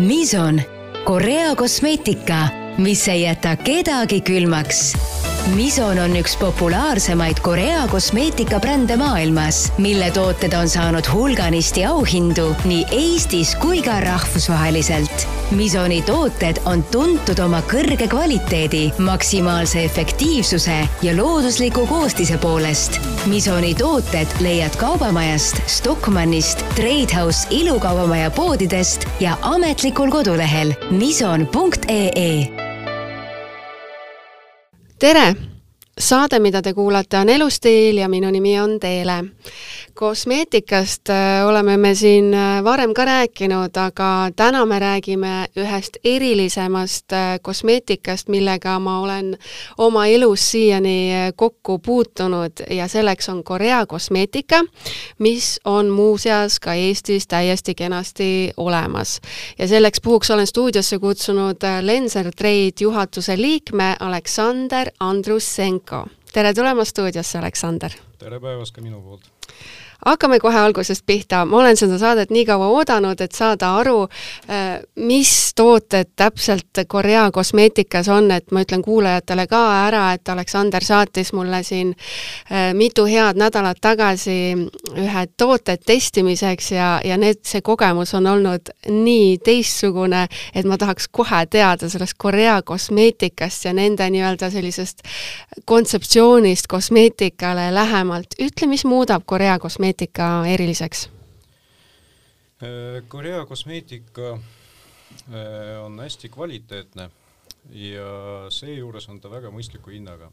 Mison, Korea kosmeetika, mis ei jäta kedagi külmaks Mison on üks populaarsemaid Korea kosmeetikabrände maailmas, mille tooted on saanud hulganisti auhindu nii Eestis kui ka rahvusvaheliselt. Misoni tooted on tuntud oma kõrge kvaliteedi, maksimaalse efektiivsuse ja loodusliku koostise poolest. Misoni tooted leiad Kaubamajast, Stockmannist, Tradehouse ilukaubamaja poodidest ja ametlikul kodulehel mison.ee tere! saade, mida te kuulate, on Elustiil ja minu nimi on Teele kosmeetikast äh, oleme me siin äh, varem ka rääkinud, aga täna me räägime ühest erilisemast äh, kosmeetikast, millega ma olen oma elus siiani kokku puutunud ja selleks on Korea kosmeetika, mis on muuseas ka Eestis täiesti kenasti olemas. ja selleks puhuks olen stuudiosse kutsunud Lenser Trade juhatuse liikme Aleksander Andrussenko. tere tulemast stuudiosse, Aleksander! tere päevast ka minu poolt! Hakkame kohe algusest pihta, ma olen seda saadet nii kaua oodanud, et saada aru, äh, mis tooted täpselt Korea kosmeetikas on, et ma ütlen kuulajatele ka ära, et Aleksander saatis mulle siin äh, mitu head nädalat tagasi ühed tooted testimiseks ja, ja need, see kogemus on olnud nii teistsugune, et ma tahaks kohe teada sellest Korea kosmeetikast ja nende nii-öelda sellisest kontseptsioonist kosmeetikale lähemalt. ütle, mis muudab Korea kosmeetikat kosmeetika eriliseks? Korea kosmeetika äh, on hästi kvaliteetne ja seejuures on ta väga mõistliku hinnaga.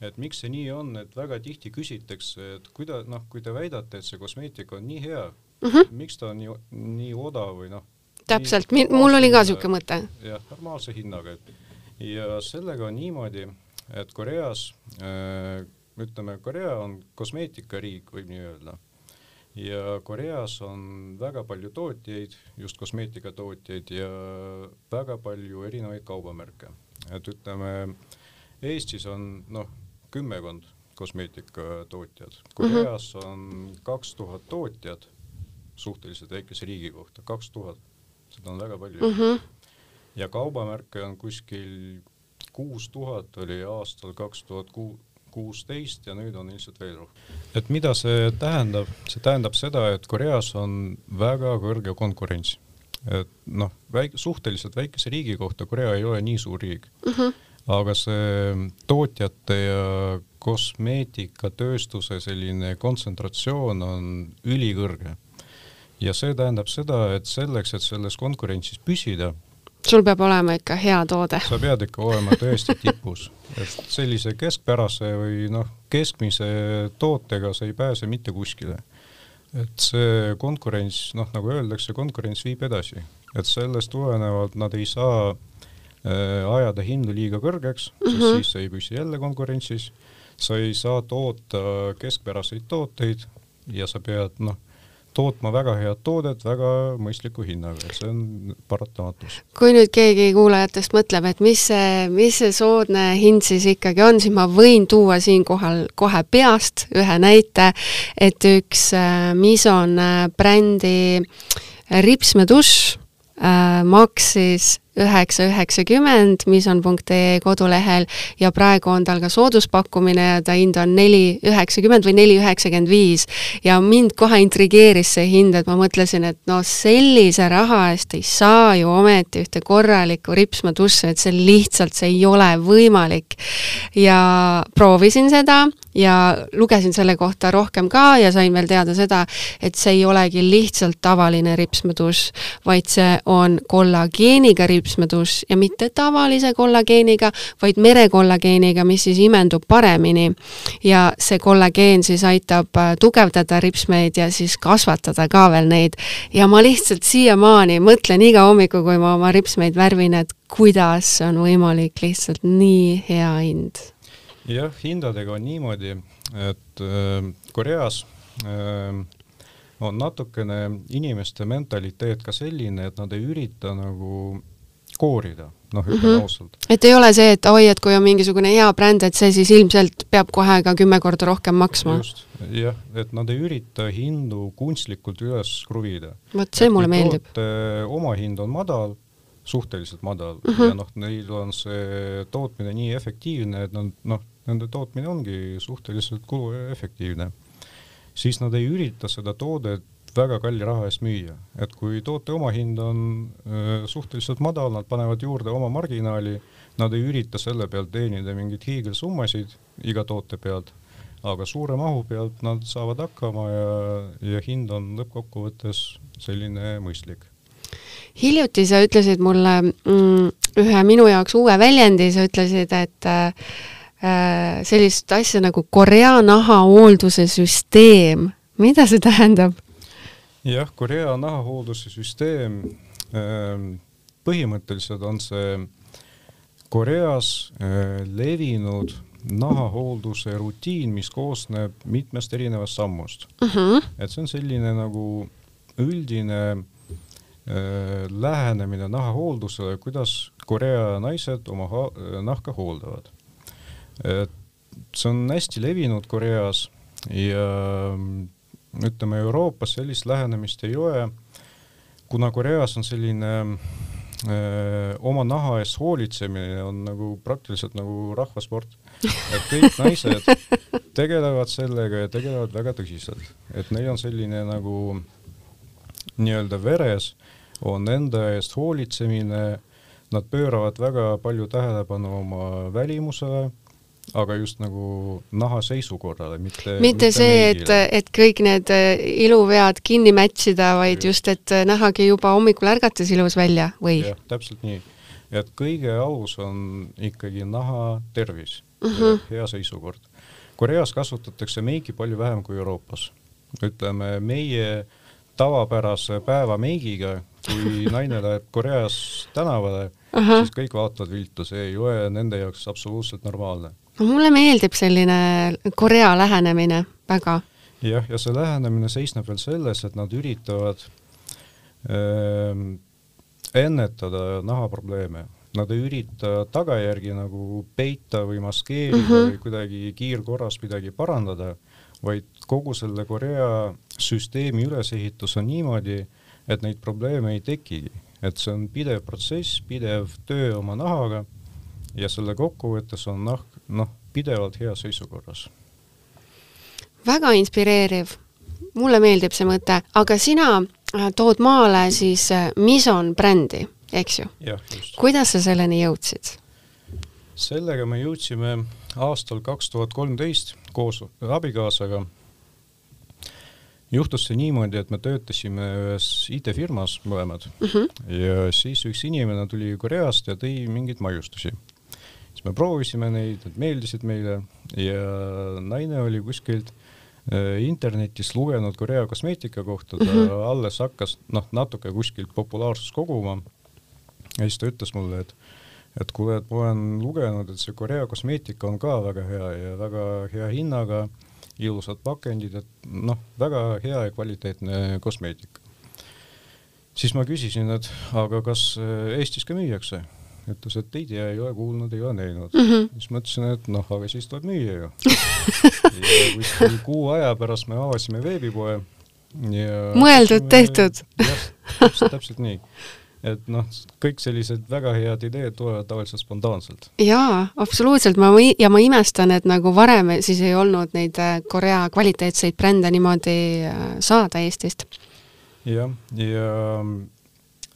et miks see nii on, et väga tihti küsitakse, et kuida-, noh, kui te väidate, et see kosmeetika on nii hea mm, -hmm. miks ta on nii, nii odav või noh. täpselt, mul oli ka niisugune mõte. jah, normaalse hinnaga, et ja sellega on niimoodi, et Koreas äh, ütleme, Korea on kosmeetikariik, võib nii öelda. ja Koreas on väga palju tootjaid, just kosmeetikatootjaid ja väga palju erinevaid kaubamärke. et ütleme, Eestis on noh, kümmekond kosmeetikatootjad, Koreas on kaks tuhat tootjat suhteliselt väikese riigi kohta, kaks tuhat, seda on väga palju mm. -hmm. ja kaubamärke on kuskil kuus tuhat oli aastal kaks tuhat kuus kuusteist ja nüüd on ilmselt veel rohkem. et mida see tähendab, see tähendab seda, et Koreas on väga kõrge konkurents. et noh, väike, suhteliselt väikese riigi kohta Korea ei ole nii suur riik. Mhm. -huh. aga see tootjate ja kosmeetikatööstuse selline kontsentratsioon on ülikõrge. ja see tähendab seda, et selleks, et selles konkurentsis püsida, sul peab olema ikka hea toode. sa pead ikka olema tõesti tipus, et sellise keskpärase või noh, keskmise tootega sa ei pääse mitte kuskile. et see konkurents, noh, nagu öeldakse, konkurents viib edasi, et sellest tulenevalt nad ei saa äh, ajada hindu liiga kõrgeks mm, -hmm. sest mhm. siis sa ei püsi jälle konkurentsis. sa ei saa toota keskpäraseid tooteid ja sa pead noh tootma väga head toodet väga mõistliku hinnaga, et see on paratamatus. kui nüüd keegi kuulajatest mõtleb, et mis see, mis see soodne hind siis ikkagi on, siis ma võin tuua siinkohal kohe peast ühe näite, et üks äh, Mison äh, brändi ripsmedušš äh, maksis üheksa üheksakümmend mison.ee kodulehel ja praegu on tal ka sooduspakkumine ja ta hind on neli üheksakümmend või neli üheksakümmend viis. ja mind kohe intrigeeris see hind, et ma mõtlesin, et no sellise raha eest ei saa ju ometi ühte korralikku ripsmatussi, et see lihtsalt, see ei ole võimalik. ja proovisin seda ja lugesin selle kohta rohkem ka ja sain veel teada seda, et see ei olegi lihtsalt tavaline ripsmedušš, vaid see on kollageeniga ripsmedušš ja mitte tavalise kollageeniga, vaid merekollageeniga, mis siis imendub paremini. ja see kollageen siis aitab äh, tugevdada ripsmeid ja siis kasvatada ka veel neid. ja ma lihtsalt siiamaani mõtlen iga hommiku, kui ma oma ripsmeid värvin, et kuidas on võimalik lihtsalt nii hea hind jah, hindadega on niimoodi, et äh, Koreas äh, on natukene inimeste mentaliteet ka selline, et nad ei ürita nagu koorida, noh, ütleme mm -hmm. ausalt. et ei ole see, et oi, et kui on mingisugune hea bränd, et see siis ilmselt peab kohe ka kümme korda rohkem maksma. just, jah, et nad ei ürita hindu kunstlikult üles kruvida. vot see et mulle meeldib. omahind on madal, suhteliselt madal mm -hmm. ja noh, neil on see tootmine nii efektiivne, et nad noh, nende tootmine ongi suhteliselt kuluefektiivne, siis nad ei ürita seda toodet väga kalli raha eest müüa, et kui toote omahind on suhteliselt madal, nad panevad juurde oma marginaali, nad ei ürita selle pealt teenida mingeid hiigelsummasid iga toote pealt, aga suure mahu pealt nad saavad hakkama ja, ja hind on lõppkokkuvõttes selline mõistlik. hiljuti sa ütlesid mulle mm, ühe minu jaoks uue väljendi, sa ütlesid, et äh, sellist asja nagu Korea nahahoolduse süsteem, mida see tähendab? jah, Korea nahahoolduse süsteem, ähm, põhimõtteliselt on see Koreas äh, levinud nahahoolduse rutiin, mis koosneb mitmest erinevast sammust uh. Mhm. -huh. et see on selline nagu üldine äh, lähenemine nahahooldusele, kuidas Korea naised oma nahka hooldavad. See on hästi levinud Koreas ja ütleme, Euroopas sellist lähenemist ei ole, kuna Koreas on selline öö, oma naha eest hoolitsemine on nagu praktiliselt nagu rahvasport, et kõik naised tegelevad sellega ja tegelevad väga tõsiselt, et neil on selline nagu nii-öelda veres on enda eest hoolitsemine, nad pööravad väga palju tähelepanu oma välimusele aga just nagu naha seisukorrale, mitte mitte see, et, et kõik need äh, iluvead kinni match ida, vaid just, just, et äh, nähagi juba hommikul ärgates ilus välja või? jah, täpselt nii. et kõige alus on ikkagi naha tervis uh, mhm. -huh. hea seisukord. Koreas kasutatakse meiki palju vähem kui Euroopas. ütleme, meie tavapärase päevameigiga, kui naine läheb Koreas tänavale uh, -huh. siis kõik vaatavad viltu, see ei ole nende jaoks absoluutselt normaalne no mulle meeldib selline Korea lähenemine väga. jah, ja see lähenemine seisneb veel selles, et nad üritavad äh, ennetada nahaprobleeme. Nad ei ürita tagajärgi nagu peita või maskeerida mm -hmm. või kuidagi kiirkorras midagi parandada, vaid kogu selle Korea süsteemi ülesehitus on niimoodi, et neid probleeme ei tekigi, et see on pidev protsess, pidev töö oma nahaga ja selle kokkuvõttes on nahk noh, pidevalt heas seisukorras. väga inspireeriv, mulle meeldib see mõte, aga sina äh, tood maale siis äh, Mison brändi, eks ju? kuidas sa selleni jõudsid? sellega me jõudsime aastal kaks tuhat kolmteist koos abikaasaga. juhtus see niimoodi, et me töötasime ühes IT-firmas mõlemad mhm. -huh. ja siis üks inimene tuli Koreast ja tõi mingeid maiustusi me proovisime neid, need meeldisid meile ja naine oli kuskilt äh, internetis lugenud Korea kosmeetika kohta, ta mm -hmm. alles hakkas noh, natuke kuskilt populaarsust koguma. ja siis ta ütles mulle, et, et kuule, et ma olen lugenud, et see Korea kosmeetika on ka väga hea ja väga hea hinnaga, ilusad pakendid, et noh, väga hea ja kvaliteetne kosmeetika. siis ma küsisin, et aga kas äh, Eestis ka müüakse ütles, et ei tea, ei ole kuulnud, ei ole näinud mm. -hmm. siis mõtlesin, et noh, aga siis tuleb müüa ju ja kuskil kuu aja pärast me avasime veebipoe ja mõeldud, tehtud. jah, täpselt, nii. et noh, kõik sellised väga head ideed tulevad tavaliselt spontaanselt. jaa, absoluutselt, ma ja ma imestan, et nagu varem siis ei olnud neid äh, Korea kvaliteetseid brände niimoodi äh, saada Eestist. jah, ja, ja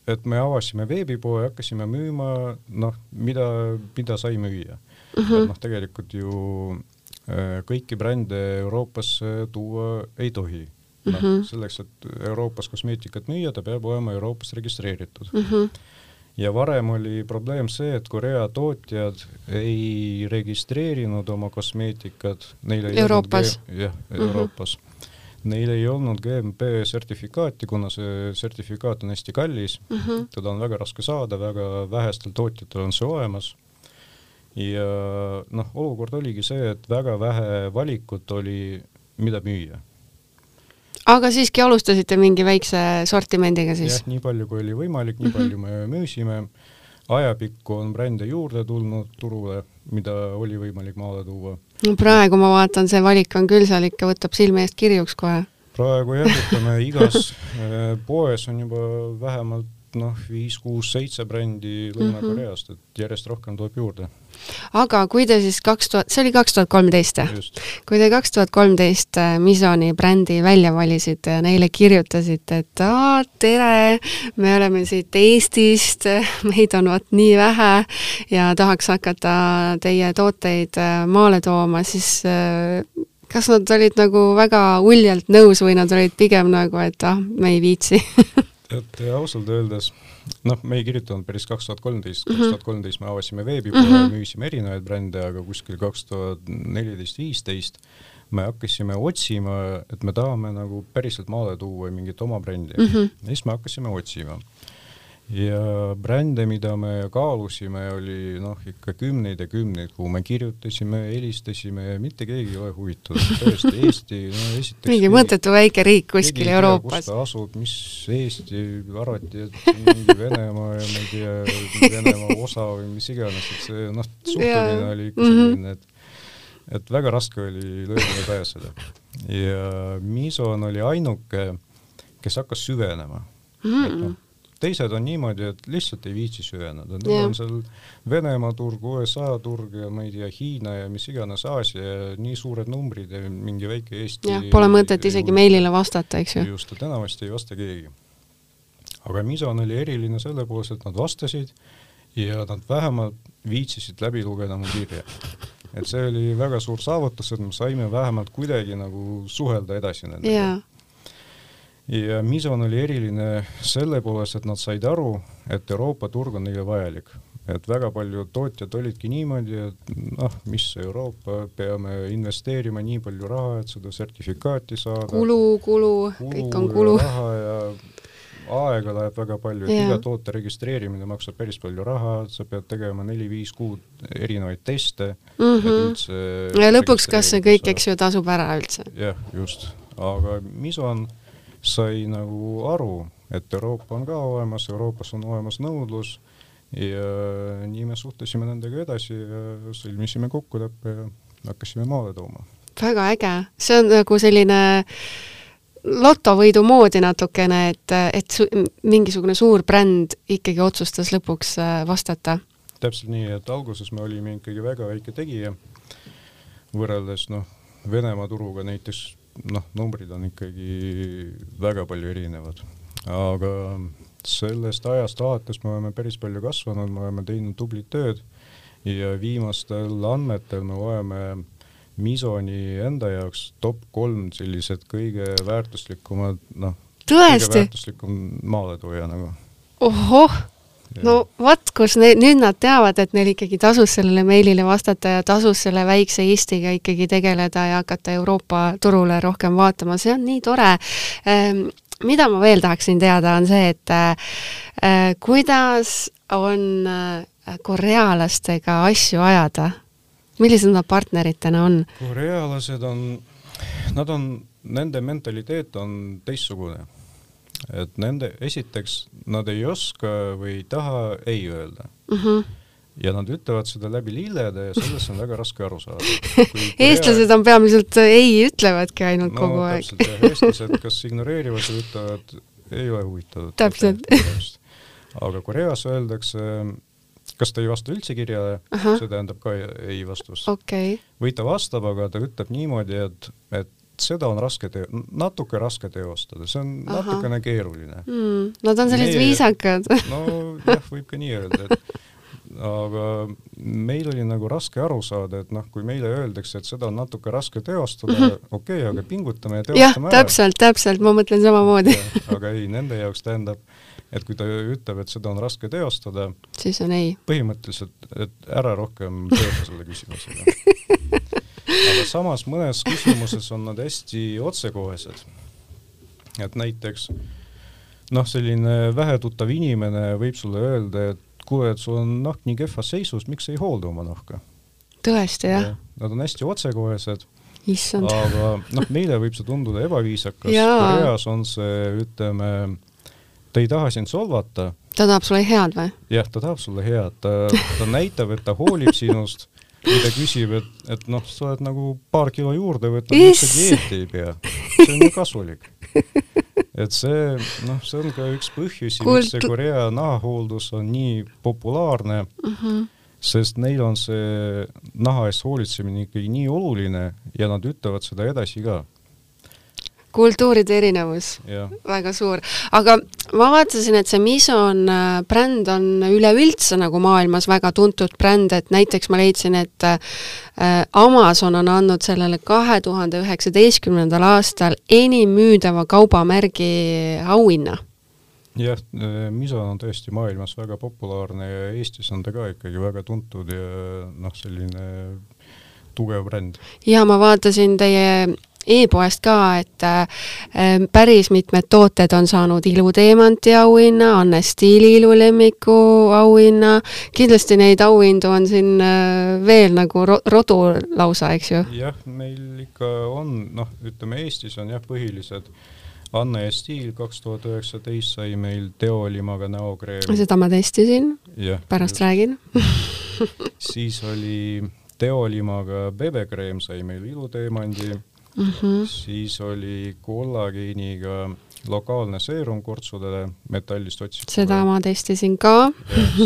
et me avasime veebipoe, hakkasime müüma noh, mida, mida sai müüa uh. -huh. et noh, tegelikult ju äh, kõiki brände Euroopasse tuua ei tohi. noh uh -huh., selleks, et Euroopas kosmeetikat müüa, ta peab olema Euroopas registreeritud uh. -huh ja varem oli probleem see, et Korea tootjad ei registreerinud oma kosmeetikat, neil ei Euroopas. jah, Euroopas uh. -huh Neil ei olnud GMP sertifikaati, kuna see sertifikaat on hästi kallis mm, -hmm. teda on väga raske saada, väga vähestel tootjatel on see olemas. ja noh, olukord oligi see, et väga vähe valikut oli, mida müüa. aga siiski alustasite mingi väikse sortimendiga siis? jah, nii palju kui oli võimalik, nii palju mm -hmm. me müüsime ajapikku on brände juurde tulnud turule, mida oli võimalik maale tuua. No praegu ma vaatan, see valik on küll seal ikka, võtab silme eest kirjuks kohe. praegu jah, ütleme igas äh, poes on juba vähemalt noh, viis-kuus-seitse brändi Lõuna-Koreast, et järjest rohkem tuleb juurde. aga kui te siis kaks tuhat, see oli kaks tuhat kolmteist jah? kui te kaks tuhat kolmteist äh, Misoni brändi välja valisite ja neile kirjutasite, et aa, tere, me oleme siit Eestist, meid on vot nii vähe ja tahaks hakata teie tooteid äh, maale tooma, siis äh, kas nad olid nagu väga uljalt nõus või nad olid pigem nagu, et ah, me ei viitsi et ausalt öeldes noh, me ei kirjutanud päris kaks tuhat kolmteist, kaks tuhat kolmteist me avasime veebipoe mm, -hmm. müüsime erinevaid brände, aga kuskil kaks tuhat neliteist, viisteist me hakkasime otsima, et me tahame nagu päriselt maale tuua mingit oma brändi mm. -hmm. ja siis me hakkasime otsima ja brände, mida me kaalusime, oli noh, ikka kümneid ja kümneid, kuhu me kirjutasime, helistasime ja mitte keegi ei ole huvitatud. tõesti, Eesti, no esiteks mingi mõttetu väike riik kuskil Euroopas. kus ta asub, mis Eesti, arvati, et mingi Venemaa ja ma ei tea, Venemaa osa või mis iganes, et see noh, suhtumine oli ikka mhm. selline, et et väga raske oli lõimule pääseda. ja Mison oli ainuke, kes hakkas süvenema mm. -hmm. No, teised on niimoodi, et lihtsalt ei viitsi süveneda, neil on seal Venemaa turg, USA turg ja ma ei tea, Hiina ja mis iganes Aasia ja nii suured numbrid ja mingi väike Eesti jah, pole mõtet isegi meilile vastata, eks ju. just, et enamasti ei vasta keegi. aga Mison oli eriline selle poolest, et nad vastasid ja nad vähemalt viitsisid läbi lugeda mu kirja. et see oli väga suur saavutus, et me saime vähemalt kuidagi nagu suhelda edasi nendega ja Mison oli eriline selle poolest, et nad said aru, et Euroopa turg on neile vajalik. et väga paljud tootjad olidki niimoodi, et noh, mis Euroopa, peame investeerima nii palju raha, et seda sertifikaati saada. kulu, kulu, kõik on kulu. raha ja aega läheb väga palju, et iga toote registreerimine maksab päris palju raha, sa pead tegema neli-viis kuud erinevaid teste mm, -hmm. ja lõpuks, kas see kõik, eks ju, tasub ära üldse? jah, just, aga Mison sai nagu aru, et Euroopa on ka olemas, Euroopas on olemas nõudlus ja nii me suhtlesime nendega edasi ja sõlmisime kokkuleppe ja hakkasime maale tooma. väga äge, see on nagu selline lotovõidu moodi natukene, et, et su, mingisugune suur bränd ikkagi otsustas lõpuks äh, vastata. täpselt nii, et alguses me olime ikkagi väga väike tegija, võrreldes noh, Venemaa turuga näiteks noh, numbrid on ikkagi väga palju erinevad, aga sellest ajast alates me oleme päris palju kasvanud, me oleme teinud tublit tööd ja viimastel andmetel me oleme Misoni enda jaoks top kolm sellised kõige väärtuslikumad, noh, kõige väärtuslikum maaletooja nagu. ohoh no vot, kus ne-, nüüd nad teavad, et neil ikkagi tasus sellele meilile vastata ja tasus selle väikse Eestiga ikkagi tegeleda ja hakata Euroopa turule rohkem vaatama, see on nii tore ehm,. mida ma veel tahaksin teada, on see, et äh, kuidas on äh, korealastega asju ajada? millised nad partneritena on? korealased on, nad on, nende mentaliteet on teistsugune et nende, esiteks nad ei oska või ei taha ei öelda mm. -hmm ja nad ütlevad seda läbi lillede ja sellest on väga raske aru saada. eestlased on peamiselt ei ütlevadki ainult no, kogu aeg. eestlased kas ignoreerivad või ütlevad ei ole huvitatud. täpselt. aga Koreas öeldakse, kas ta ei vasta üldse kirjale, see tähendab ka ei vastus okay.. või ta vastab, aga ta ütleb niimoodi, et, et seda on raske teo-, natuke raske teostada, see on Aha. natukene keeruline mm,. Nad on sellised viisakad nojah, võib ka nii öelda, et aga meil oli nagu raske aru saada, et noh, kui meile öeldakse, et seda on natuke raske teostada mm -hmm., okei okay,, aga pingutame ja teostame jah, täpselt, täpselt, ma mõtlen samamoodi aga ei, nende jaoks tähendab, et kui ta ütleb, et seda on raske teostada, siis on ei. põhimõtteliselt, et ära rohkem teosta selle küsimusega aga samas mõnes küsimuses on nad hästi otsekohesed. et näiteks noh, selline vähetuttav inimene võib sulle öelda, et kuule, et sul on nahk nii kehvas seisus, miks ei hoolda oma nahka? tõesti, jah ja,? Nad on hästi otsekohesed. aga noh, meile võib see tunduda ebaviisakas, Koreas on see, ütleme, ta ei taha sind solvata, ta tahab sulle head või? jah, ta tahab sulle head, ta, ta näitab, et ta hoolib sinust või ta küsib, et, et noh, sa oled nagu paar kilo juurde võtnud, miks sa dieeti ei pea. see on ju kasulik. et see, noh, see on ka üks põhjusi, miks see Korea nahahooldus on nii populaarne mm. -hmm sest neil on see naha eest hoolitsemine ikkagi nii oluline ja nad ütlevad seda edasi ka kultuuride erinevus, väga suur. aga ma vaatasin, et see Mison äh, bränd on üleüldse nagu maailmas väga tuntud bränd, et näiteks ma leidsin, et äh, Amazon on andnud sellele kahe tuhande üheksateistkümnendal aastal enim müüdava kaubamärgi auhinna jah, äh, Mison on tõesti maailmas väga populaarne ja Eestis on ta ka ikkagi väga tuntud ja noh, selline tugev bränd. ja ma vaatasin teie e-poest ka, et äh, päris mitmed tooted on saanud iluteemanti auhinna, Anne Stiili ilulemmiku auhinna, kindlasti neid auhindu on siin äh, veel nagu ro rodu lausa, eks ju? jah, meil ikka on, noh, ütleme Eestis on jah, põhilised. Anne ja Stiil kaks tuhat üheksateist sai meil teolimaga näokreem. seda ma testisin, pärast räägin. Siis oli teolimaga bebekreem sai meil iluteemandi mm. -hmm. siis oli kollageeniga lokaalne seerum kortsudele metallist otsitule. seda ma testisin ka.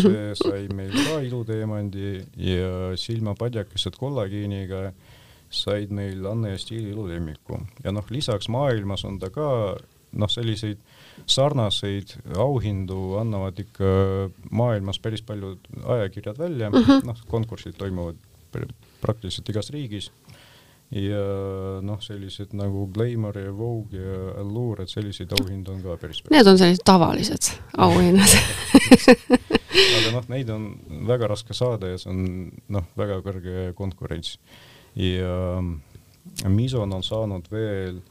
see sai meil ka iluteemandi ja silmapadjakesed kollageeniga said meil Anne ja Stiili ilulemmiku ja noh, lisaks maailmas on ta ka noh, selliseid sarnaseid auhindu annavad ikka maailmas päris paljud ajakirjad välja mm -hmm., noh, konkursid toimuvad praktiliselt igas riigis ja noh, sellised nagu Glamour ja Vogue ja Allure, et selliseid auhindu on ka päris palju. Need on sellised tavalised auhinnad aga noh, neid on väga raske saada ja see on noh, väga kõrge konkurents. ja Mison on saanud veel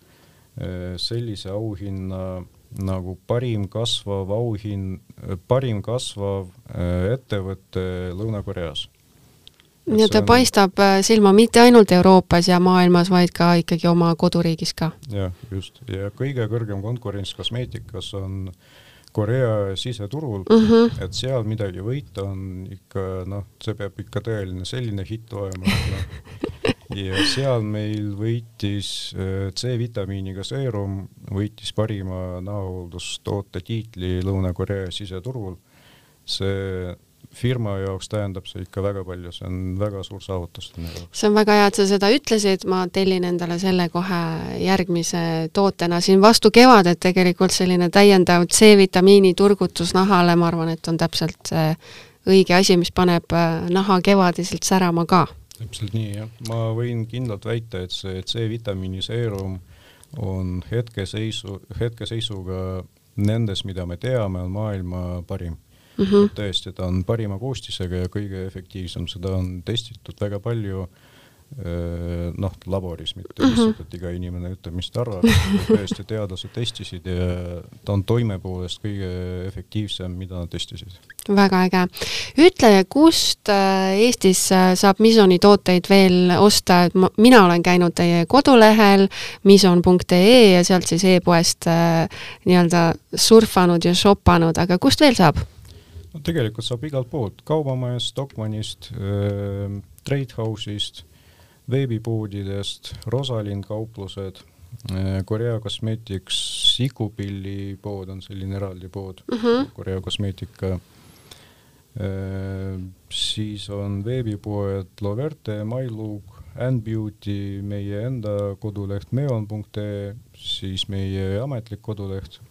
eh, sellise auhinna nagu parim kasvav auhind, parim kasvav eh, ettevõte Lõuna-Koreas nii et ta on... paistab äh, silma mitte ainult Euroopas ja maailmas, vaid ka ikkagi oma koduriigis ka. jah, just, ja kõige kõrgem konkurents kosmeetikas on Korea siseturul mm, -hmm. et seal midagi võita on ikka noh, see peab ikka tõeline selline hitt olema ja seal meil võitis äh, C-vitamiiniga seerum, võitis parima näohooldustoote tiitli Lõuna-Korea siseturul. see firma jaoks tähendab see ikka väga palju, see on väga suur saavutus. see on väga hea, et sa seda ütlesid, ma tellin endale selle kohe järgmise tootena siin vastu kevadet tegelikult selline täiendav C-vitamiini turgutus nahale, ma arvan, et on täpselt õige asi, mis paneb äh, naha kevadiselt särama ka. täpselt nii, jah. ma võin kindlalt väita, et see C-vitamiini seerum on hetkeseisu, hetkeseisuga nendes, mida me teame, on maailma parim mm. -hmm. tõesti, ta on parima koostisega ja kõige efektiivsem, seda on testitud väga palju noh, laboris, mitte lihtsalt mm, -hmm. et iga inimene ütleb, mis ta arvab, tõesti teadlased testisid ja ta on toime poolest kõige efektiivsem, mida nad testisid. väga äge. ütle, kust äh, Eestis äh, saab Misoni tooteid veel osta, et ma, mina olen käinud teie kodulehel mison.ee ja sealt siis e-poest äh, nii-öelda surfanud ja shoppanud, aga kust veel saab? No tegelikult saab igalt poolt, Kaubamajast, Stockmannist äh,, Trade House'ist, veebipoodidest, Rosalind kauplused äh,, Korea Cosmetics, Sikupilli pood on selline eraldi pood mhm. -huh. Korea kosmeetika äh,, siis on veebipoed Loverte, MyLook, And Beauty, meie enda koduleht meon.ee, siis meie ametlik koduleht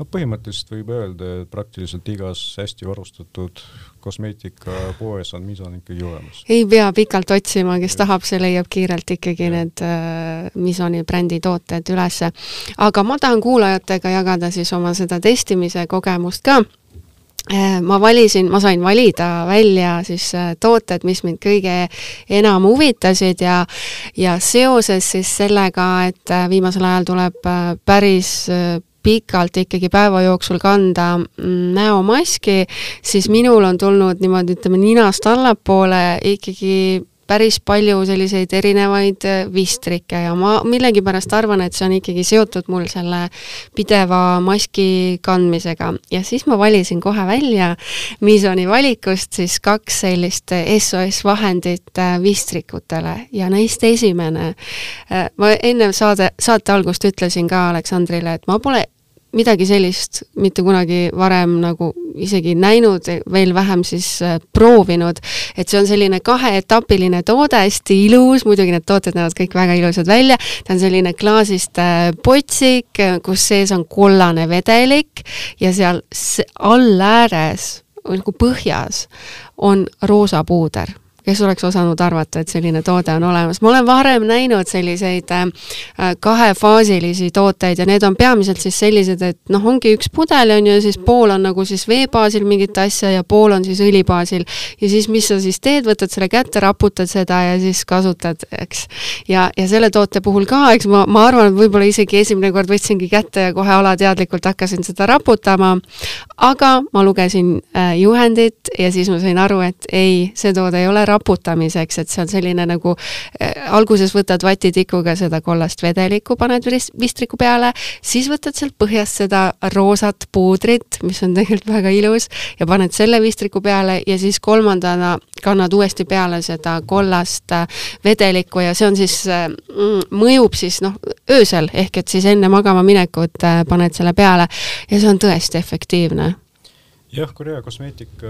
no põhimõtteliselt võib öelda, et praktiliselt igas hästi varustatud kosmeetikapoes on Mison ikkagi olemas. ei pea pikalt otsima, kes tahab, see leiab kiirelt ikkagi ja. need äh, Misoni brändi tooted ülesse. aga ma tahan kuulajatega jagada siis oma seda testimise kogemust ka äh, ma valisin, ma sain valida välja siis äh, tooted, mis mind kõige enam huvitasid ja ja seoses siis sellega, et äh, viimasel ajal tuleb päris pikalt ikkagi päeva jooksul kanda mm, näomaski, siis minul on tulnud niimoodi, ütleme, ninast allapoole ikkagi päris palju selliseid erinevaid äh, vistrikke ja ma millegipärast arvan, et see on ikkagi seotud mul selle pideva maski kandmisega. Ja siis ma valisin kohe välja Misoni valikust siis kaks sellist SOS vahendit äh, vistrikutele. Ja neist esimene, ma enne saade, saate algust ütlesin ka Aleksandrile, et ma pole midagi sellist mitte kunagi varem nagu isegi näinud, veel vähem siis äh, proovinud. et see on selline kaheetapiline toode, hästi ilus, muidugi need tooted näevad kõik väga ilusad välja, ta on selline klaasist äh, potsik, kus sees on kollane vedelik ja seal all ääres, nagu põhjas, on roosa puuder kes oleks osanud arvata, et selline toode on olemas. ma olen varem näinud selliseid äh, kahefaasilisi tooteid ja need on peamiselt siis sellised, et noh, ongi üks pudel on ju, siis pool on nagu siis vee baasil mingit asja ja pool on siis õli baasil. ja siis, mis sa siis teed, võtad selle kätte, raputad seda ja siis kasutad, eks. ja, ja selle toote puhul ka, eks ma, ma arvan, et võib-olla isegi esimene kord võtsingi kätte ja kohe alateadlikult hakkasin seda raputama. aga ma lugesin äh, juhendit ja siis ma sain aru, et ei, see toode ei ole raputamiseks, et see on selline nagu äh, alguses võtad vatitikuga seda kollast vedelikku, paned vistriku peale, siis võtad sealt põhjast seda roosat puudrit, mis on tegelikult väga ilus, ja paned selle vistriku peale ja siis kolmandana kannad uuesti peale seda kollast äh, vedelikku ja see on siis äh,, mõjub siis noh, öösel, ehk et siis enne magama minekut äh, paned selle peale ja see on tõesti efektiivne. Jah, Korea kosmeetika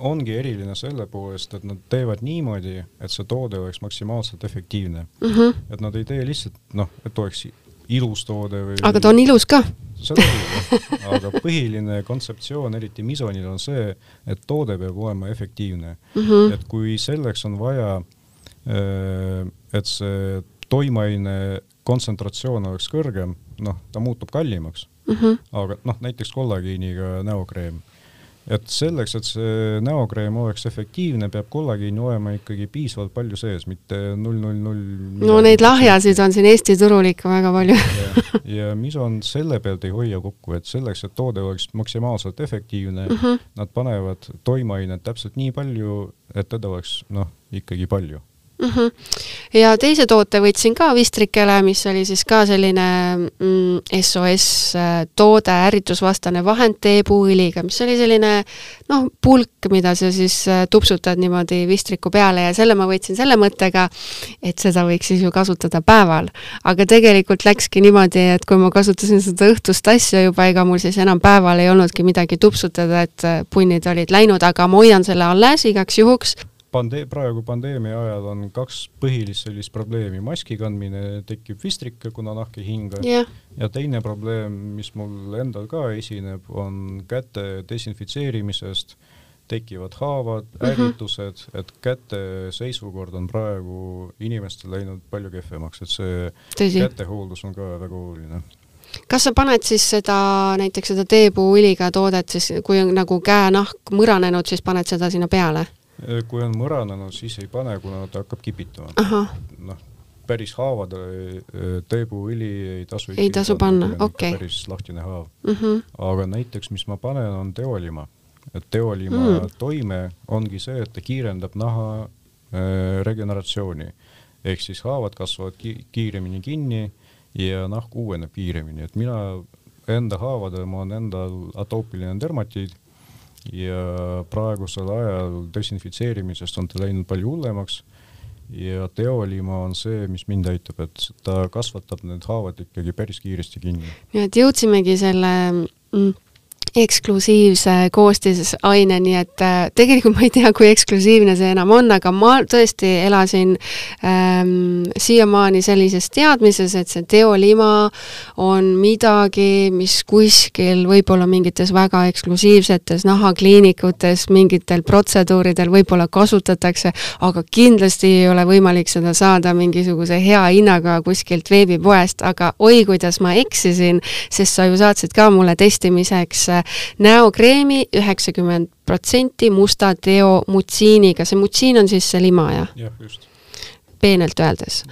ongi eriline selle poolest, et nad teevad niimoodi, et see toode oleks maksimaalselt efektiivne mm. -hmm. et nad ei tee lihtsalt noh, et oleks ilus toode või aga ta on ilus ka. seda küll, aga põhiline kontseptsioon, eriti Misonil, on see, et toode peab olema efektiivne mm. -hmm. et kui selleks on vaja, äh, et see toimeaine kontsentratsioon oleks kõrgem, noh, ta muutub kallimaks mm. -hmm. aga noh, näiteks kollageeniga näokreem et selleks, et see näokreem oleks efektiivne, peab kollageeni olema ikkagi piisavalt palju sees, mitte null, null, null. no neid lahjasid on siin Eesti turul ikka väga palju ja, mis on selle pealt ei hoia kokku, et selleks, et toode oleks maksimaalselt efektiivne mm, -hmm. nad panevad toimeainet täpselt nii palju, et teda oleks noh, ikkagi palju mm. -hmm. ja teise toote võtsin ka Vistrikele, mis oli siis ka selline mm, SOS äh, toode, ärritusvastane vahend teepuuõliga, mis oli selline noh, pulk, mida sa siis äh, tupsutad niimoodi Vistriku peale ja selle ma võtsin selle mõttega, et seda võiks siis ju kasutada päeval. aga tegelikult läkski niimoodi, et kui ma kasutasin seda õhtust asja juba, ega mul siis enam päeval ei olnudki midagi tupsutada, et äh, punnid olid läinud, aga ma hoian selle alles igaks juhuks pande-, praegu pandeemia ajal on kaks põhilist sellist probleemi, maski kandmine tekib vistrike, kuna nahk ei hinga yeah. ja teine probleem, mis mul endal ka esineb, on käte desinfitseerimisest tekivad haavad mm, -hmm. ärritused, et käte seisukord on praegu inimestel läinud palju kehvemaks, et see Tõsi. kätehooldus on ka väga oluline kas sa paned siis seda, näiteks seda teepuuõliga toodet siis, kui on nagu käenahk mõranenud, siis paned seda sinna peale? Äh, kui on mõranenud, siis ei pane, kuna ta hakkab kipitama. noh, päris haavade äh, teepuuõli ei tasu ei tasu panna, okei okay.. päris lahtine haav mm. -hmm. aga näiteks, mis ma panen, on teolima. et teolima mm. toime ongi see, et ta kiirendab naha äh, regeneratsiooni. ehk siis haavad kasvavad ki kiiremini kinni ja nahk uueneb kiiremini, et mina enda haavadel, mul on endal atoopiline dermatiid ja praegusel ajal desinfitseerimisest on ta läinud palju hullemaks ja teolima on see, mis mind aitab, et ta kasvatab need haavad ikkagi päris kiiresti kinni. nii et jõudsimegi selle mm, eksklusiivse koostisaine, nii et äh, tegelikult ma ei tea, kui eksklusiivne see enam on, aga ma tõesti elasin ähm, siiamaani sellises teadmises, et see teolima on midagi, mis kuskil võib-olla mingites väga eksklusiivsetes nahakliinikutes mingitel protseduuridel võib-olla kasutatakse, aga kindlasti ei ole võimalik seda saada mingisuguse hea hinnaga kuskilt veebipoest, aga oi, kuidas ma eksisin, sest sa ju saatsid ka mulle testimiseks näokreemi üheksakümmend protsenti musta teomutsiiniga, see mutsiin on siis see lima, jah? jah, just. peenelt öeldes.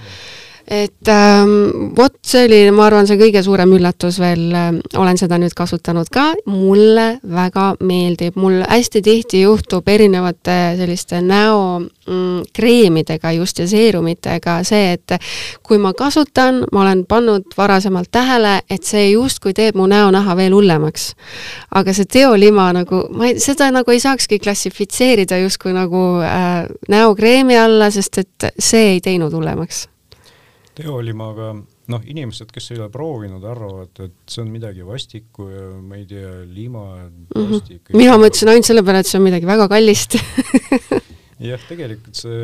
Et ähm, vot see oli, ma arvan, see kõige suurem üllatus veel äh,, olen seda nüüd kasutanud ka, mulle väga meeldib, mul hästi tihti juhtub erinevate selliste näokreemidega mm, just ja seerumitega see, et kui ma kasutan, ma olen pannud varasemalt tähele, et see justkui teeb mu näonaha veel hullemaks. aga see teolima nagu, ma ei, seda nagu ei saakski klassifitseerida justkui nagu äh, näokreemi alla, sest et see ei teinud hullemaks teolimaga, noh, inimesed, kes ei ole proovinud, arvavad, et see on midagi vastikku ja ma ei tea, lima, mm. -hmm. mina mõtlesin ainult selle peale, et see on midagi väga kallist jah, tegelikult see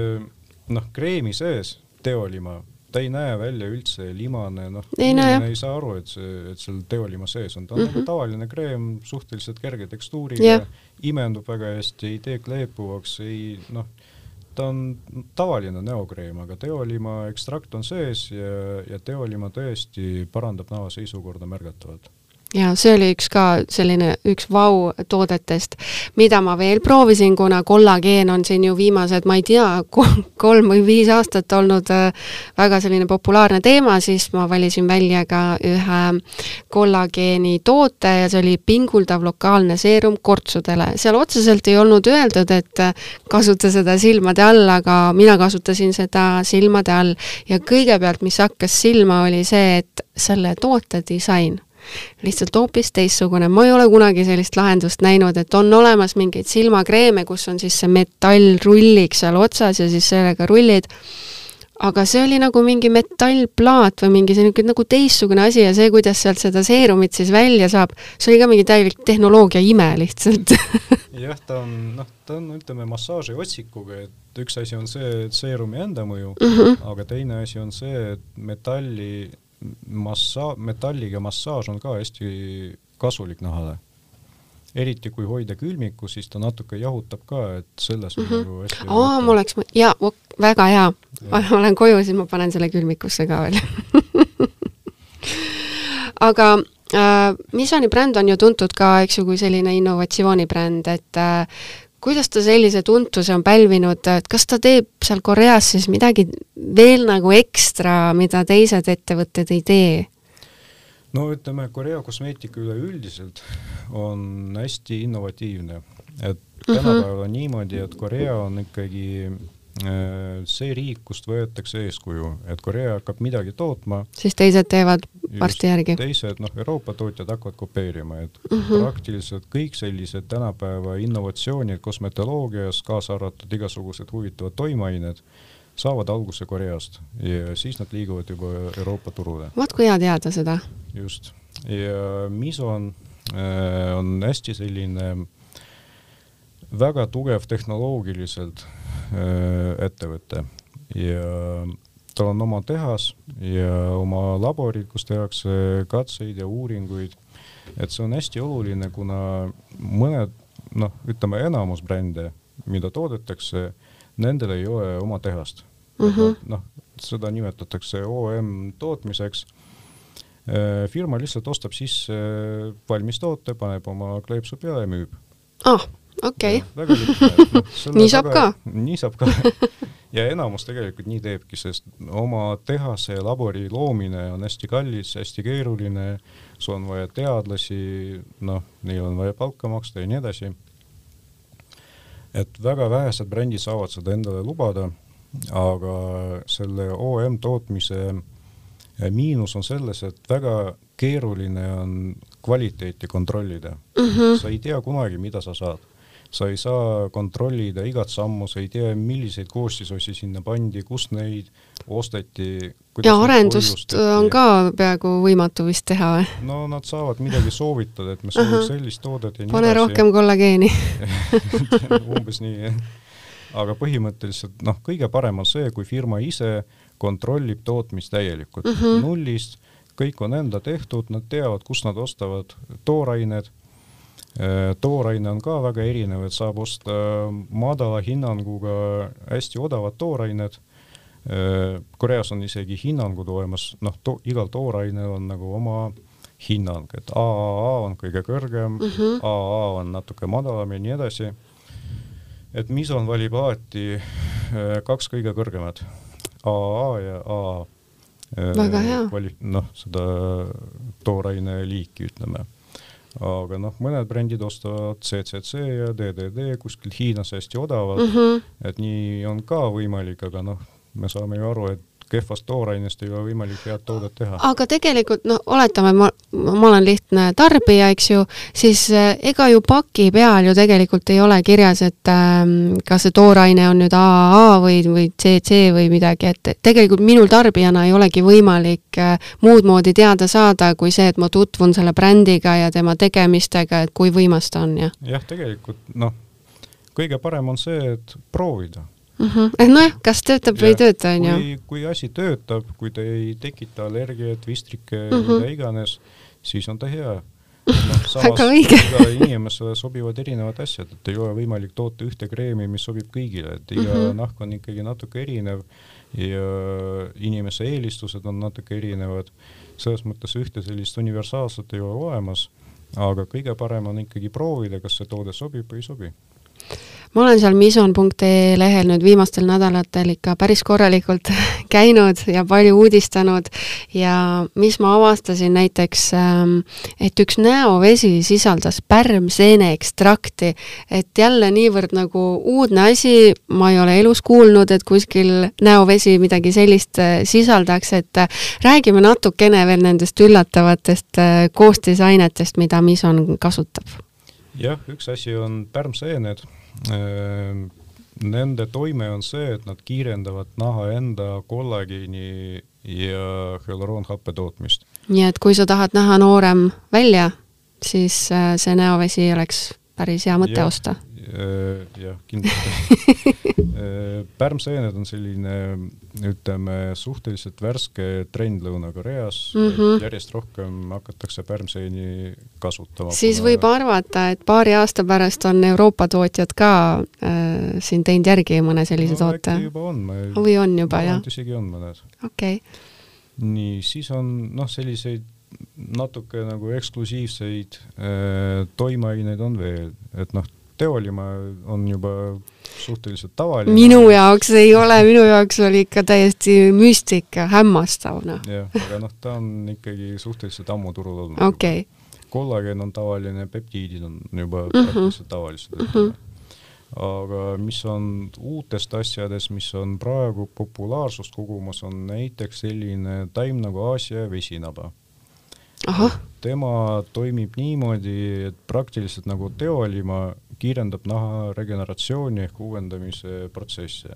noh, kreemi sees teolima, ta ei näe välja üldse limane, noh, inimene ei saa aru, et see, et seal teolima sees on, ta on mm -hmm. nagu tavaline kreem, suhteliselt kerge tekstuuriga yeah., imendub väga hästi, ei tee kleepuvaks, ei noh ta on tavaline näokreem, aga teolima ekstrakt on sees ja, ja teolima tõesti parandab näo seisukorda märgatavalt ja see oli üks ka selline üks vau toodetest, mida ma veel proovisin, kuna kollageen on siin ju viimased, ma ei tea, kolm või viis aastat olnud äh, väga selline populaarne teema, siis ma valisin välja ka ühe kollageeni toote ja see oli pinguldav lokaalne seerum kortsudele. seal otseselt ei olnud öeldud, et äh, kasuta seda silmade all, aga mina kasutasin seda silmade all ja kõigepealt, mis hakkas silma, oli see, et selle toote disain lihtsalt hoopis teistsugune, ma ei ole kunagi sellist lahendust näinud, et on olemas mingeid silmakreeme, kus on siis see metallrullik seal otsas ja siis sellega rullid, aga see oli nagu mingi metallplaat või mingi selline nagu teistsugune asi ja see, kuidas sealt seda seerumit siis välja saab, see oli ka mingi täielik tehnoloogia ime lihtsalt. Jah, ta on, noh, ta on, ütleme, massaaži otsikuga, et üks asi on see seerumi enda mõju mm, -hmm. aga teine asi on see, et metalli massa-, metalliga massaaž on ka hästi kasulik nahale. eriti kui hoida külmikku, siis ta natuke jahutab ka, et selles on mm -hmm. nagu hästi aa, ma oleks, jaa, väga hea. ma olen koju, siis ma panen selle külmikusse ka veel aga äh, Missoni bränd on ju tuntud ka, eks ju, kui selline innovatsioonibränd, et äh, kuidas ta sellise tuntuse on pälvinud, et kas ta teeb seal Koreas siis midagi veel nagu ekstra, mida teised ettevõtted ei tee? no ütleme, Korea kosmeetika üleüldiselt on hästi innovatiivne, et mhm. tänapäeval on niimoodi, et Korea on ikkagi see riik, kust võetakse eeskuju, et Korea hakkab midagi tootma, siis teised teevad varsti järgi. teised, noh, Euroopa tootjad hakkavad kopeerima, et mm -hmm. praktiliselt kõik sellised tänapäeva innovatsioonid kosmetoloogias, kaasa arvatud igasugused huvitavad toimeained, saavad alguse Koreast ja siis nad liiguvad juba Euroopa turule. vot kui hea teada seda. just, ja Mison äh, on hästi selline väga tugev tehnoloogiliselt Äh, ettevõte ja tal on oma tehas ja oma laborid, kus tehakse katseid ja uuringuid. et see on hästi oluline, kuna mõned noh, ütleme enamus brände, mida toodetakse, nendel ei ole oma tehast mm -hmm.. noh, seda nimetatakse OM tootmiseks. Äh, firma lihtsalt ostab sisse valmis toote, paneb oma kleepsu peale ja müüb. ah okei okay.. nii saab väga, ka. nii saab ka ja enamus tegelikult nii teebki, sest oma tehase ja labori loomine on hästi kallis, hästi keeruline, sul on vaja teadlasi, noh, neil on vaja palka maksta ja nii edasi. et väga vähesed brändid saavad seda endale lubada, aga selle OM tootmise miinus on selles, et väga keeruline on kvaliteeti kontrollida mm. -hmm. sa ei tea kunagi, mida sa saad sa ei saa kontrollida igat sammu, sa ei tea, milliseid koostisosi sinna pandi, kust neid osteti. ja arendust on ka peaaegu võimatu vist teha või? no nad saavad midagi soovitada, et me soovime sellist toodet ja nii pane edasi. rohkem kollageeni umbes nii, jah. aga põhimõtteliselt noh, kõige parem on see, kui firma ise kontrollib tootmist täielikult uh, -huh. nullist, kõik on enda tehtud, nad teavad, kust nad ostavad toorained tooraine on ka väga erinev, et saab osta madala hinnanguga hästi odavad toorained. Äh, Koreas on isegi hinnangud olemas, noh to,, igal toorainel on nagu oma hinnang, et AAA on kõige kõrgem mm, -hmm. AA on natuke madalam ja nii edasi. et Mison valib alati äh, kaks kõige kõrgemat, AA ja AA Väga hea. noh, seda tooraine liiki, ütleme. Aga noh, mõned brändid ostavad CCC ja DDD kuskilt Hiinas hästi odavalt mm, -hmm. et nii on ka võimalik, aga noh, me saame ju aru, et kehvast toorainest ei ole võimalik head toodet teha. aga tegelikult noh, oletame, ma, ma olen lihtne tarbija, eks ju, siis äh, ega ju paki peal ju tegelikult ei ole kirjas, et äh, kas see tooraine on nüüd AAA või, või CC või midagi, et tegelikult minul tarbijana ei olegi võimalik äh, muud moodi teada saada, kui see, et ma tutvun selle brändiga ja tema tegemistega, et kui võimas ta on ja. jah, tegelikult noh, kõige parem on see, et proovida mm. -hmm. nojah, kas töötab või ei tööta, on ju. kui asi töötab, kui ta ei tekita allergiat, vistrike mm, -hmm. mida iganes, siis on ta hea. noh, samas iga inimesele sobivad erinevad asjad, et ei ole võimalik toota ühte kreemi, mis sobib kõigile, et iga mm -hmm. nahk on ikkagi natuke erinev ja inimese eelistused on natuke erinevad. selles mõttes ühte sellist universaalset ei ole olemas, aga kõige parem on ikkagi proovida, kas see toode sobib või ei sobi ma olen seal mison.ee lehel nüüd viimastel nädalatel ikka päris korralikult käinud ja palju uudistanud. Ja mis ma avastasin näiteks, ähm, et üks näovesi sisaldas pärmseene ekstrakti, et jälle niivõrd nagu uudne asi, ma ei ole elus kuulnud, et kuskil näovesi midagi sellist äh, sisaldaks, et äh, räägime natukene veel nendest üllatavatest äh, koostisainetest, mida mison kasutab. jah, üks asi on pärmseened nende toime on see, et nad kiirendavad naha enda kollageeni ja hüalroonhappe tootmist. nii et kui sa tahad näha noorem välja, siis äh, see näovesi oleks päris hea mõte ja, osta jah, kindlasti äh, pärmseened on selline, ütleme, suhteliselt värske trend Lõuna-Koreas mm, -hmm. järjest rohkem hakatakse pärmseeni kasutama. siis kuna... võib arvata, et paari aasta pärast on Euroopa tootjad ka äh, siin teinud järgi mõne sellise no, toote? juba on. või on juba, jah? isegi on mõned. okei okay. nii, siis on noh, selliseid natuke nagu eksklusiivseid äh, toimeaineid on veel, et noh, teolima on juba suhteliselt tavaline. minu jaoks ei ole, minu jaoks oli ikka täiesti müstika, hämmastav, noh. jah, aga noh, ta on ikkagi suhteliselt ammu turul olnud. okei okay. kollageen on tavaline, peptiidid on juba mm -hmm. praktiliselt tavalised mm. -hmm aga mis on uutest asjadest, mis on praegu populaarsust kogumas, on näiteks selline taim nagu Aasia vesinaba tema toimib niimoodi, et praktiliselt nagu teolima kiirendab naha regeneratsiooni ehk uuendamise protsessi.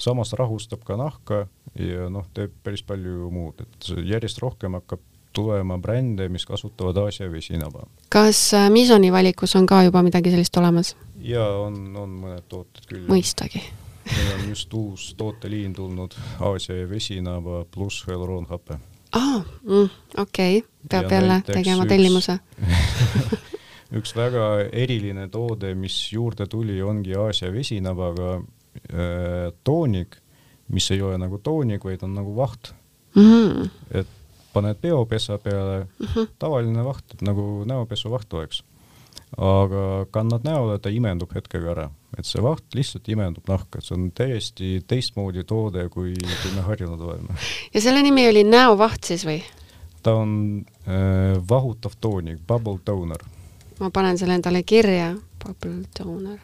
samas rahustab ka nahka ja noh, teeb päris palju muud, et järjest rohkem hakkab tulema brände, mis kasutavad Aasia vesinaba. kas äh, Misoni valikus on ka juba midagi sellist olemas? jaa, on, on mõned tooted küll. mõistagi meil on just uus tooteliin tulnud, Aasia vesinaba pluss hüalroonhape. Aa ah,, mm, okei okay., peab ja jälle tegema tellimuse üks väga eriline toode, mis juurde tuli, ongi Aasia vesinabaga äh, toonik, mis ei ole nagu toonik, vaid on nagu vaht mm. -hmm. et paned peopesa peale mm, -hmm. tavaline vaht, et nagu näopesuvaht oleks. aga kannad näole, ta imendub hetkega ära, et see vaht lihtsalt imendub nahka, et see on täiesti teistmoodi toode, kui, kui me harjunud oleme. ja selle nimi oli näovaht siis või? ta on äh, vahutav toonik, bubble toner ma panen selle endale kirja, bubble toner.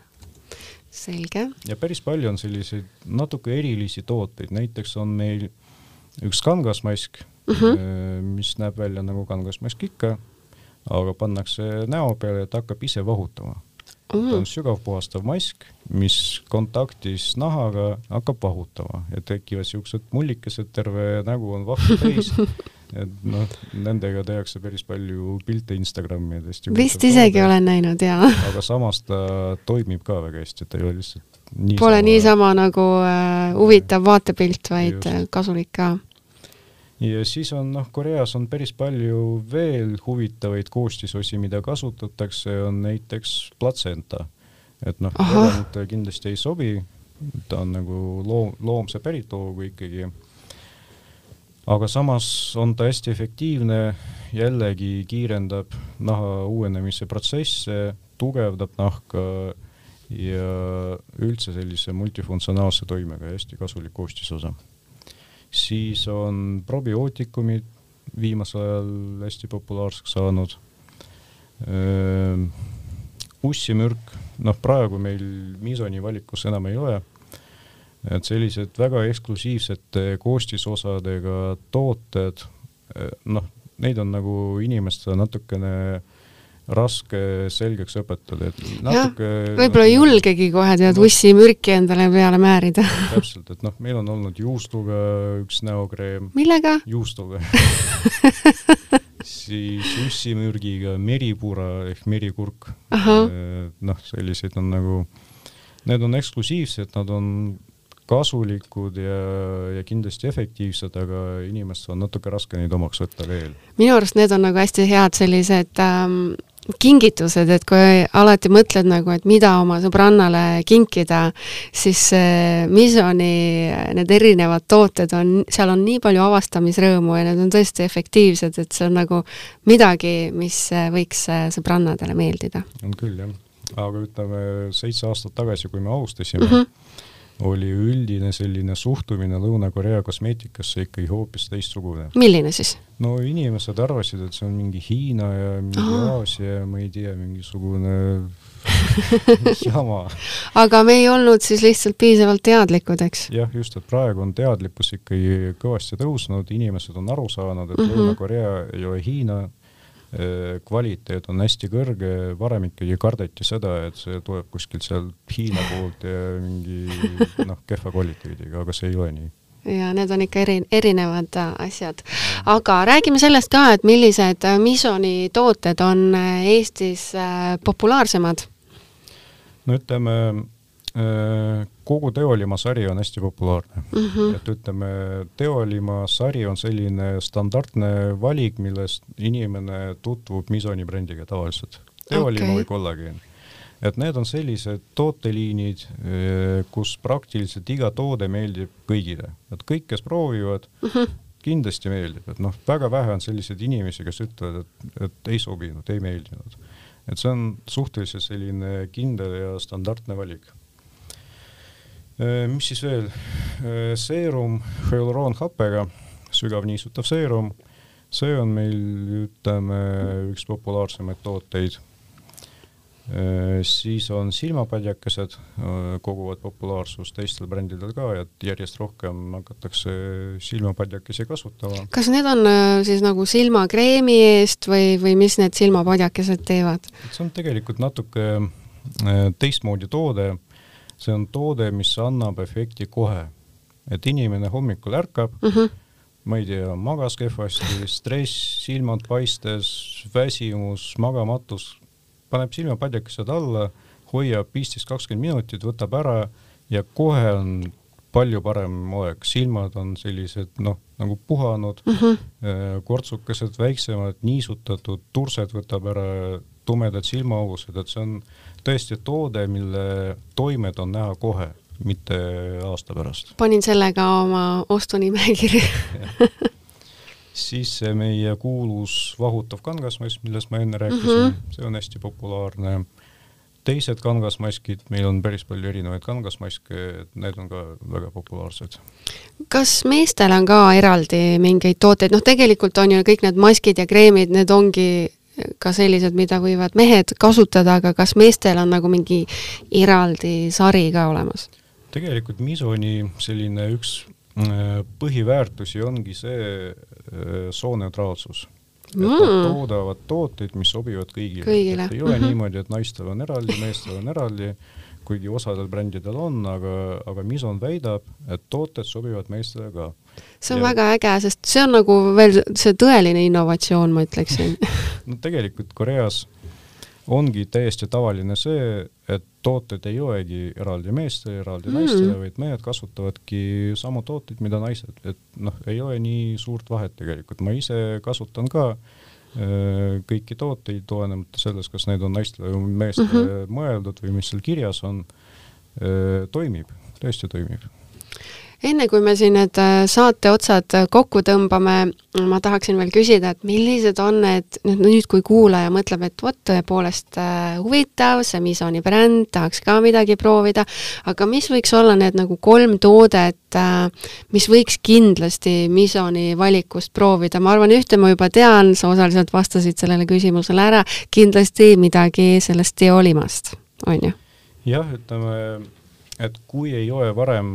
selge. ja päris palju on selliseid natuke erilisi tooteid, näiteks on meil üks kangasmask mm, -hmm. mis näeb välja nagu kangasmask ikka, aga pannakse näo peale ja ta hakkab ise vahutama mm.. ta on sügavpuhastav mask, mis kontaktis nahaga hakkab vahutama ja tekivad siuksed mullikesed, terve nägu on vahtu täis et noh, nendega tehakse päris palju pilte Instagramidest. vist isegi olen näinud, jaa. aga samas ta toimib ka väga hästi, et ta ei ole lihtsalt niisama Pole niisama nagu äh, huvitav vaatepilt, vaid just. Kasulik ka. Ja siis on noh, Koreas on päris palju veel huvitavaid koostisosi, mida kasutatakse, on näiteks platsenta. et noh, veganitele kindlasti ei sobi, ta on nagu loom, loomse päritoluga ikkagi aga samas on ta hästi efektiivne, jällegi kiirendab naha uuenemise protsesse, tugevdab nahka ja üldse sellise multifunktsionaalse toimega hästi kasulik koostisosa. Siis on probiootikumid viimasel ajal hästi populaarseks saanud. ussimürk, noh, praegu meil Misoni valikus enam ei ole. et sellised väga eksklusiivsete koostisosadega tooted, noh, neid on nagu inimestele natukene äh, raske selgeks õpetada, et natuke võib-olla ei julgegi kohe tead no, ussimürki endale peale määrida. täpselt, et noh, meil on olnud juustuga üks näokreem. millega? juustuga siis ussimürgiga meripura ehk merikurk. noh, sellised on nagu, need on eksklusiivsed, nad on kasulikud ja, ja kindlasti efektiivsed, aga inimestel on natuke raske neid omaks võtta veel. minu arust need on nagu hästi head sellised ähm, kingitused, et kui alati mõtled nagu, et mida oma sõbrannale kinkida, siis Misoni need erinevad tooted on, seal on nii palju avastamisrõõmu ja need on tõesti efektiivsed, et see on nagu midagi, mis võiks sõbrannadele meeldida. on küll, jah. aga ütleme, seitse aastat tagasi, kui me alustasime mm, -hmm oli üldine selline suhtumine Lõuna-Korea kosmeetikasse ikkagi hoopis teistsugune. milline siis? no inimesed arvasid, et see on mingi Hiina ja mingi. Aasia ja ma ei tea, mingisugune jama. aga me ei olnud siis lihtsalt piisavalt teadlikud, eks? jah, just, et praegu on teadlikkus ikkagi kõvasti tõusnud, inimesed on aru saanud, et mm -hmm. Lõuna-Korea ei ole Hiina kvaliteet on hästi kõrge, varem ikkagi kardeti seda, et see tuleb kuskilt sealt Hiina poolt ja mingi noh, kehva kvaliteediga, aga see ei ole nii ja need on ikka eri, erinevad äh, asjad. aga räägime sellest ka, et millised äh, Misoni tooted on Eestis populaarsemad? no ütleme, kogu Teolimaa sari on hästi populaarne mm. -hmm. et ütleme, Teolimaa sari on selline standardne valik, millest inimene tutvub Misoni brändiga tavaliselt. Teolimaa okay. või kollageen. et need on sellised tooteliinid, eh, kus praktiliselt iga toode meeldib kõigile, et kõik, kes proovivad mm, -hmm. kindlasti meeldib, et noh, väga vähe on selliseid inimesi, kes ütlevad, et, et ei sobinud, ei meeldinud. et see on suhteliselt selline kindel ja standardne valik mis siis veel? Äh, seerum hüalroonhappega, sügav niisutav seerum, see on meil, ütleme, üks populaarsemaid tooteid. Äh, siis on silmapadjakesed, koguvad populaarsust teistel brändidel ka ja järjest rohkem hakatakse silmapadjakesi kasutama. kas need on siis nagu silmakreemi eest või, või mis need silmapadjakesed teevad? see on tegelikult natuke teistmoodi toode see on toode, mis annab efekti kohe. et inimene hommikul ärkab mm, -hmm. ma ei tea, magas kehvasti, stress, silmad paistes, väsimus, magamatus, paneb silmapadjakesed alla, hoiab viisteist, kakskümmend minutit, võtab ära ja kohe on palju parem olek, silmad on sellised noh, nagu puhanud mm, -hmm. kortsukesed väiksemad, niisutatud, tursed võtab ära, tumedad silmaaugused, et see on tõesti toode, mille toimed on näha kohe, mitte aasta pärast. panin selle ka oma ostunimekirja siis meie kuulus vahutav kangasmask, millest ma enne rääkisin mm, -hmm. see on hästi populaarne. teised kangasmaskid, meil on päris palju erinevaid kangasmaske, need on ka väga populaarsed. kas meestel on ka eraldi mingeid tooteid, noh, tegelikult on ju kõik need maskid ja kreemid, need ongi ka sellised, mida võivad mehed kasutada, aga kas meestel on nagu mingi eraldi sari ka olemas? tegelikult Misoni selline üks äh, põhiväärtusi ongi see äh, sooneutraalsus. et mm. nad toodavad tooteid, mis sobivad kõigile, kõigile.. ei ole mm -hmm. niimoodi, et naistel on eraldi, meestel on eraldi kuigi osadel brändidel on, aga, aga Mison väidab, et tooted sobivad meestele ka. see on ja... väga äge, sest see on nagu veel see tõeline innovatsioon, ma ütleksin no tegelikult Koreas ongi täiesti tavaline see, et tooted ei olegi eraldi meestele, eraldi mm. naistele, vaid mehed kasutavadki samu tooteid, mida naised, et noh, ei ole nii suurt vahet tegelikult, ma ise kasutan ka äh, kõiki tooteid, olenemata sellest, kas need on naistele või meestele mm -hmm. mõeldud või mis seal kirjas on, äh, toimib, tõesti toimib enne kui me siin need äh, saate otsad äh, kokku tõmbame, ma tahaksin veel küsida, et millised on need, nüüd kui kuulaja mõtleb, et vot tõepoolest äh, huvitav, see Misoni bränd, tahaks ka midagi proovida, aga mis võiks olla need nagu kolm toodet, mis võiks kindlasti Misoni valikust proovida, ma arvan, ühte ma juba tean, sa osaliselt vastasid sellele küsimusele ära, kindlasti midagi sellest teolimast, on ju? jah, ütleme, et kui ei ole varem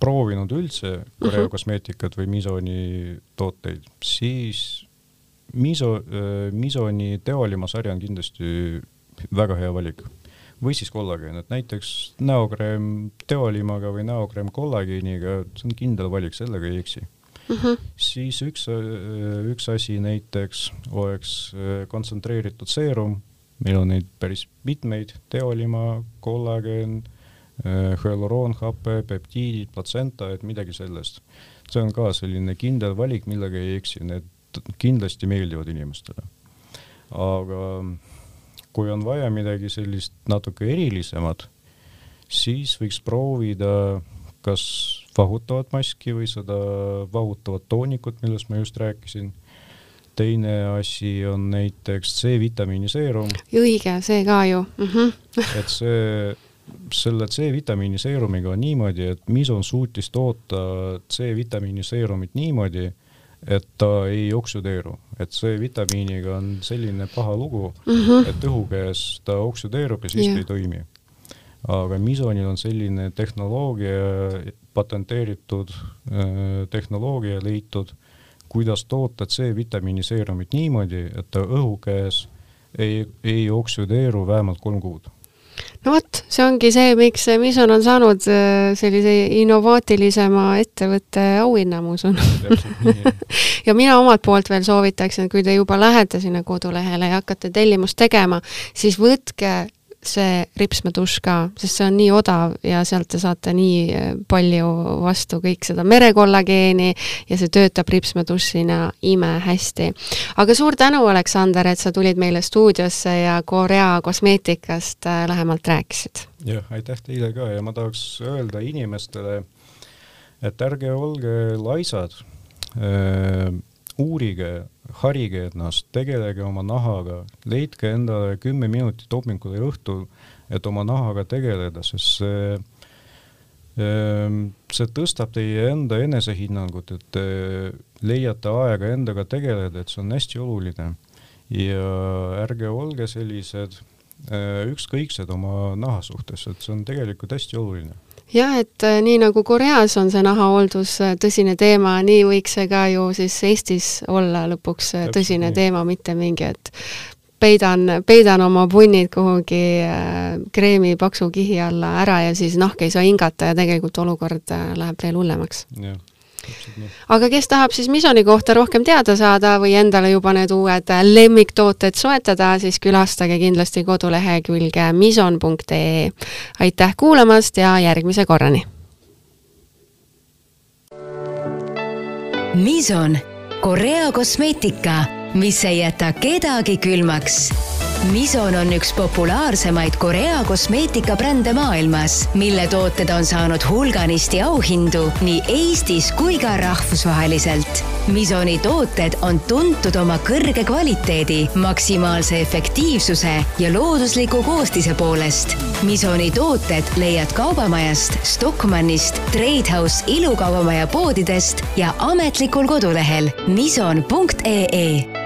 proovinud üldse Korea mhm. -huh. kosmeetikat või Misoni tooteid, siis Miso, äh, Misoni teolimasarja on kindlasti väga hea valik. või siis kollageen, et näiteks näokreem teolimaga või näokreem kollageeniga, see on kindel valik, sellega ei eksi. Mhm. -huh. siis üks, äh, üks asi näiteks oleks äh, kontsentreeritud seerum, meil on neid päris mitmeid, teolima, kollageen Äh, hüaluroonhape, peptiidid, platsenta, et midagi sellest. see on ka selline kindel valik, millega ei eksi, need kindlasti meeldivad inimestele. aga kui on vaja midagi sellist natuke erilisemat, siis võiks proovida kas vahutavat maski või seda vahutavat toonikut, millest ma just rääkisin teine asi on näiteks C-vitamiini seerum. õige, see ka ju mm. -hmm. et see selle C-vitamiini seerumiga on niimoodi, et Mison suutis toota C-vitamiini seerumit niimoodi, et ta ei oksüdeeru, et C-vitamiiniga on selline paha lugu mm, -hmm. et õhu käes ta oksüdeerub ja siis yeah. ta ei toimi. aga Misonil on selline tehnoloogia, patenteeritud äh, tehnoloogia leitud, kuidas toota C-vitamiini seerumit niimoodi, et ta õhu käes ei, ei oksüdeeru vähemalt kolm kuud no vot, see ongi see, miks Mison on saanud äh, sellise innovaatilisema ettevõtte auhinna, ma usun. ja mina omalt poolt veel soovitaksin, et kui te juba lähete sinna kodulehele ja hakkate tellimust tegema, siis võtke see ripsmedušš ka, sest see on nii odav ja sealt te saate nii eh, palju vastu kõik seda merekollageeni ja see töötab ripsmeduššina imehästi. aga suur tänu, Aleksander, et sa tulid meile stuudiosse ja Korea kosmeetikast eh, lähemalt rääkisid. jah, aitäh teile ka ja ma tahaks öelda inimestele, et ärge olge laisad äh, uurige, harige ennast, tegelege oma nahaga, leidke endale kümme minutit hommikul ja õhtul, et oma nahaga tegeleda, sest see ehm, see tõstab teie enda enesehinnangut, et te leiate aega endaga tegeleda, et see on hästi oluline. ja ärge olge sellised eh, ükskõiksed oma naha suhtes, et see on tegelikult hästi oluline jah, et äh, nii nagu Koreas on see nahahooldus äh, tõsine teema, nii võiks see ka ju siis Eestis olla lõpuks äh, tõsine teema, mitte mingi, et peidan, peidan oma punnid kuhugi kreemi paksu kihi alla ära ja siis nahk ei saa hingata ja tegelikult olukord läheb veel hullemaks. jah aga kes tahab siis Misoni kohta rohkem teada saada või endale juba need uued lemmiktooted soetada, siis külastage kindlasti kodulehekülge mison.ee. aitäh kuulamast ja järgmise korrani! Mison, Korea kosmeetika, mis ei jäta kedagi külmaks Mison on üks populaarsemaid Korea kosmeetikabrände maailmas, mille tooted on saanud hulganisti auhindu nii Eestis kui ka rahvusvaheliselt. Misoni tooted on tuntud oma kõrge kvaliteedi, maksimaalse efektiivsuse ja loodusliku koostise poolest. Misoni tooted leiad Kaubamajast, Stockmannist, Tradehouse ilukaubamaja poodidest ja ametlikul kodulehel mison.ee